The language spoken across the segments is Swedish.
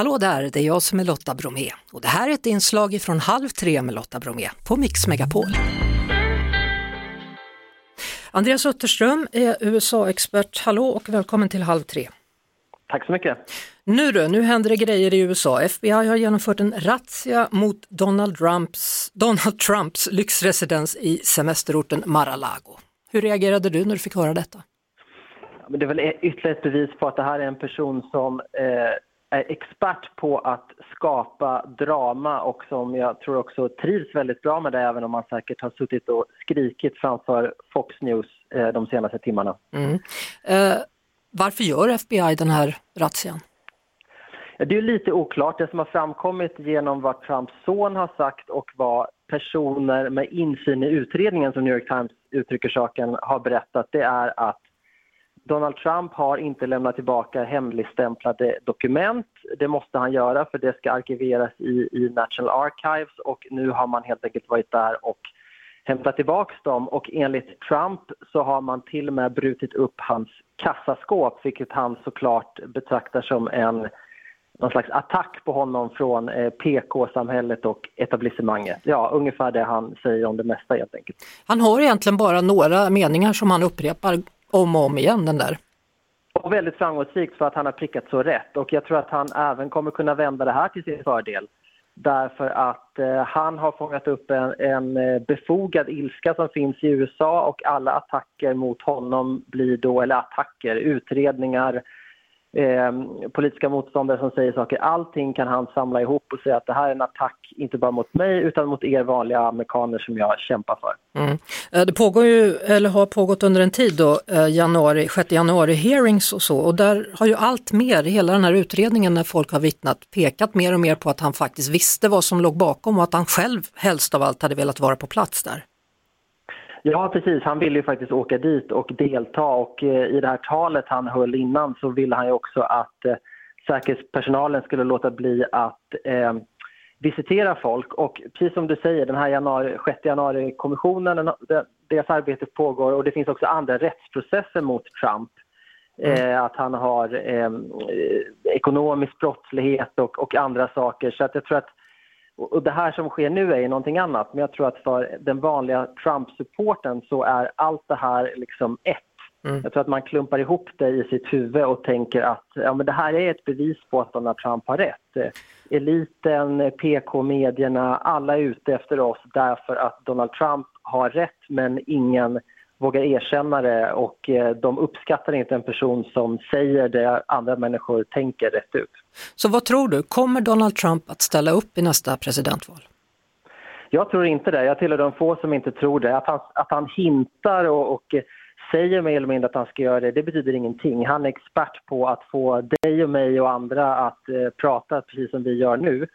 Hallå där, det är jag som är Lotta Bromé och det här är ett inslag från Halv tre med Lotta Bromé på Mix Megapol. Andreas Utterström är USA-expert. Hallå och välkommen till Halv tre. Tack så mycket. Nu du, nu händer det grejer i USA. FBI har genomfört en razzia mot Donald Trumps, Donald Trumps lyxresidens i semesterorten Mar-a-Lago. Hur reagerade du när du fick höra detta? det är väl ytterligare ett bevis på att det här är en person som eh, expert på att skapa drama och som jag tror också trivs väldigt bra med det även om han säkert har suttit och skrikit framför Fox News eh, de senaste timmarna. Mm. Eh, varför gör FBI den här razzian? Det är lite oklart. Det som har framkommit genom vad Trumps son har sagt och vad personer med insyn i utredningen som New York Times uttrycker saken har berättat det är att Donald Trump har inte lämnat tillbaka hemligstämplade dokument. Det måste han göra för det ska arkiveras i, i National Archives och nu har man helt enkelt varit där och hämtat tillbaka dem och enligt Trump så har man till och med brutit upp hans kassaskåp vilket han såklart betraktar som en någon slags attack på honom från eh, PK-samhället och etablissemanget. Ja, ungefär det han säger om det mesta helt enkelt. Han har egentligen bara några meningar som han upprepar om och om igen den där. Och väldigt framgångsrikt för att han har prickat så rätt och jag tror att han även kommer kunna vända det här till sin fördel. Därför att eh, han har fångat upp en, en eh, befogad ilska som finns i USA och alla attacker mot honom blir då, eller attacker, utredningar, eh, politiska motståndare som säger saker. Allting kan han samla ihop och säga att det här är en attack, inte bara mot mig utan mot er vanliga amerikaner som jag kämpar för. Mm. Eh, det pågår ju, eller har pågått under en tid då, eh, januari, 6 januari hearings och så och där har ju allt mer, hela den här utredningen när folk har vittnat, pekat mer och mer på att han faktiskt visste vad som låg bakom och att han själv helst av allt hade velat vara på plats där. Ja, precis. Han ville ju faktiskt åka dit och delta och eh, i det här talet han höll innan så ville han ju också att eh, säkerhetspersonalen skulle låta bli att eh, visitera folk och precis som du säger, den här januari, 6 januari-kommissionen, deras arbete pågår och det finns också andra rättsprocesser mot Trump. Mm. Eh, att han har eh, ekonomisk brottslighet och, och andra saker. Så att jag tror att och det här som sker nu är ju någonting annat, men jag tror att för den vanliga Trump-supporten så är allt det här liksom ett. Mm. Jag tror att man klumpar ihop det i sitt huvud och tänker att ja, men det här är ett bevis på att Donald Trump har rätt. Eliten, PK-medierna, alla är ute efter oss därför att Donald Trump har rätt men ingen vågar erkänna det och eh, de uppskattar inte en person som säger det andra människor tänker rätt ut. Så vad tror du, kommer Donald Trump att ställa upp i nästa presidentval? Jag tror inte det. Jag tillhör de få som inte tror det. Att han, att han hintar och, och säger mer eller mindre att han ska göra det, det betyder ingenting. Han är expert på att få dig och mig och andra att eh, prata precis som vi gör nu.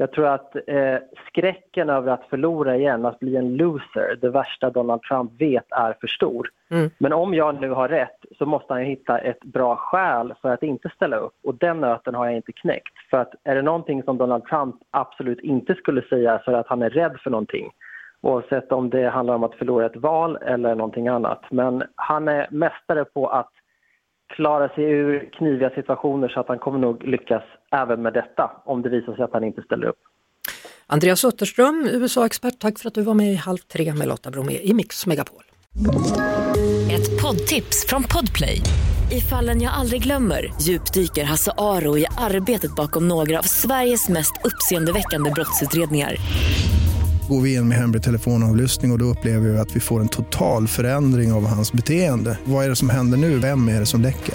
Jag tror att eh, skräcken över att förlora igen, att bli en loser, det värsta Donald Trump vet är för stor. Mm. Men om jag nu har rätt så måste han hitta ett bra skäl för att inte ställa upp och den nöten har jag inte knäckt. För att är det någonting som Donald Trump absolut inte skulle säga så är det att han är rädd för någonting. Oavsett om det handlar om att förlora ett val eller någonting annat. Men han är mästare på att klara sig ur kniviga situationer så att han kommer nog lyckas även med detta om det visar sig att han inte ställer upp. Andreas Utterström, USA-expert, tack för att du var med i Halv tre med Lotta Bromé i Mix Megapol. Ett poddtips från Podplay. I fallen jag aldrig glömmer djupdyker Hasse Aro i arbetet bakom några av Sveriges mest uppseendeväckande brottsutredningar går vi in med hemlig telefonavlyssning och, och då upplever vi att vi får en total förändring av hans beteende. Vad är det som händer nu? Vem är det som läcker?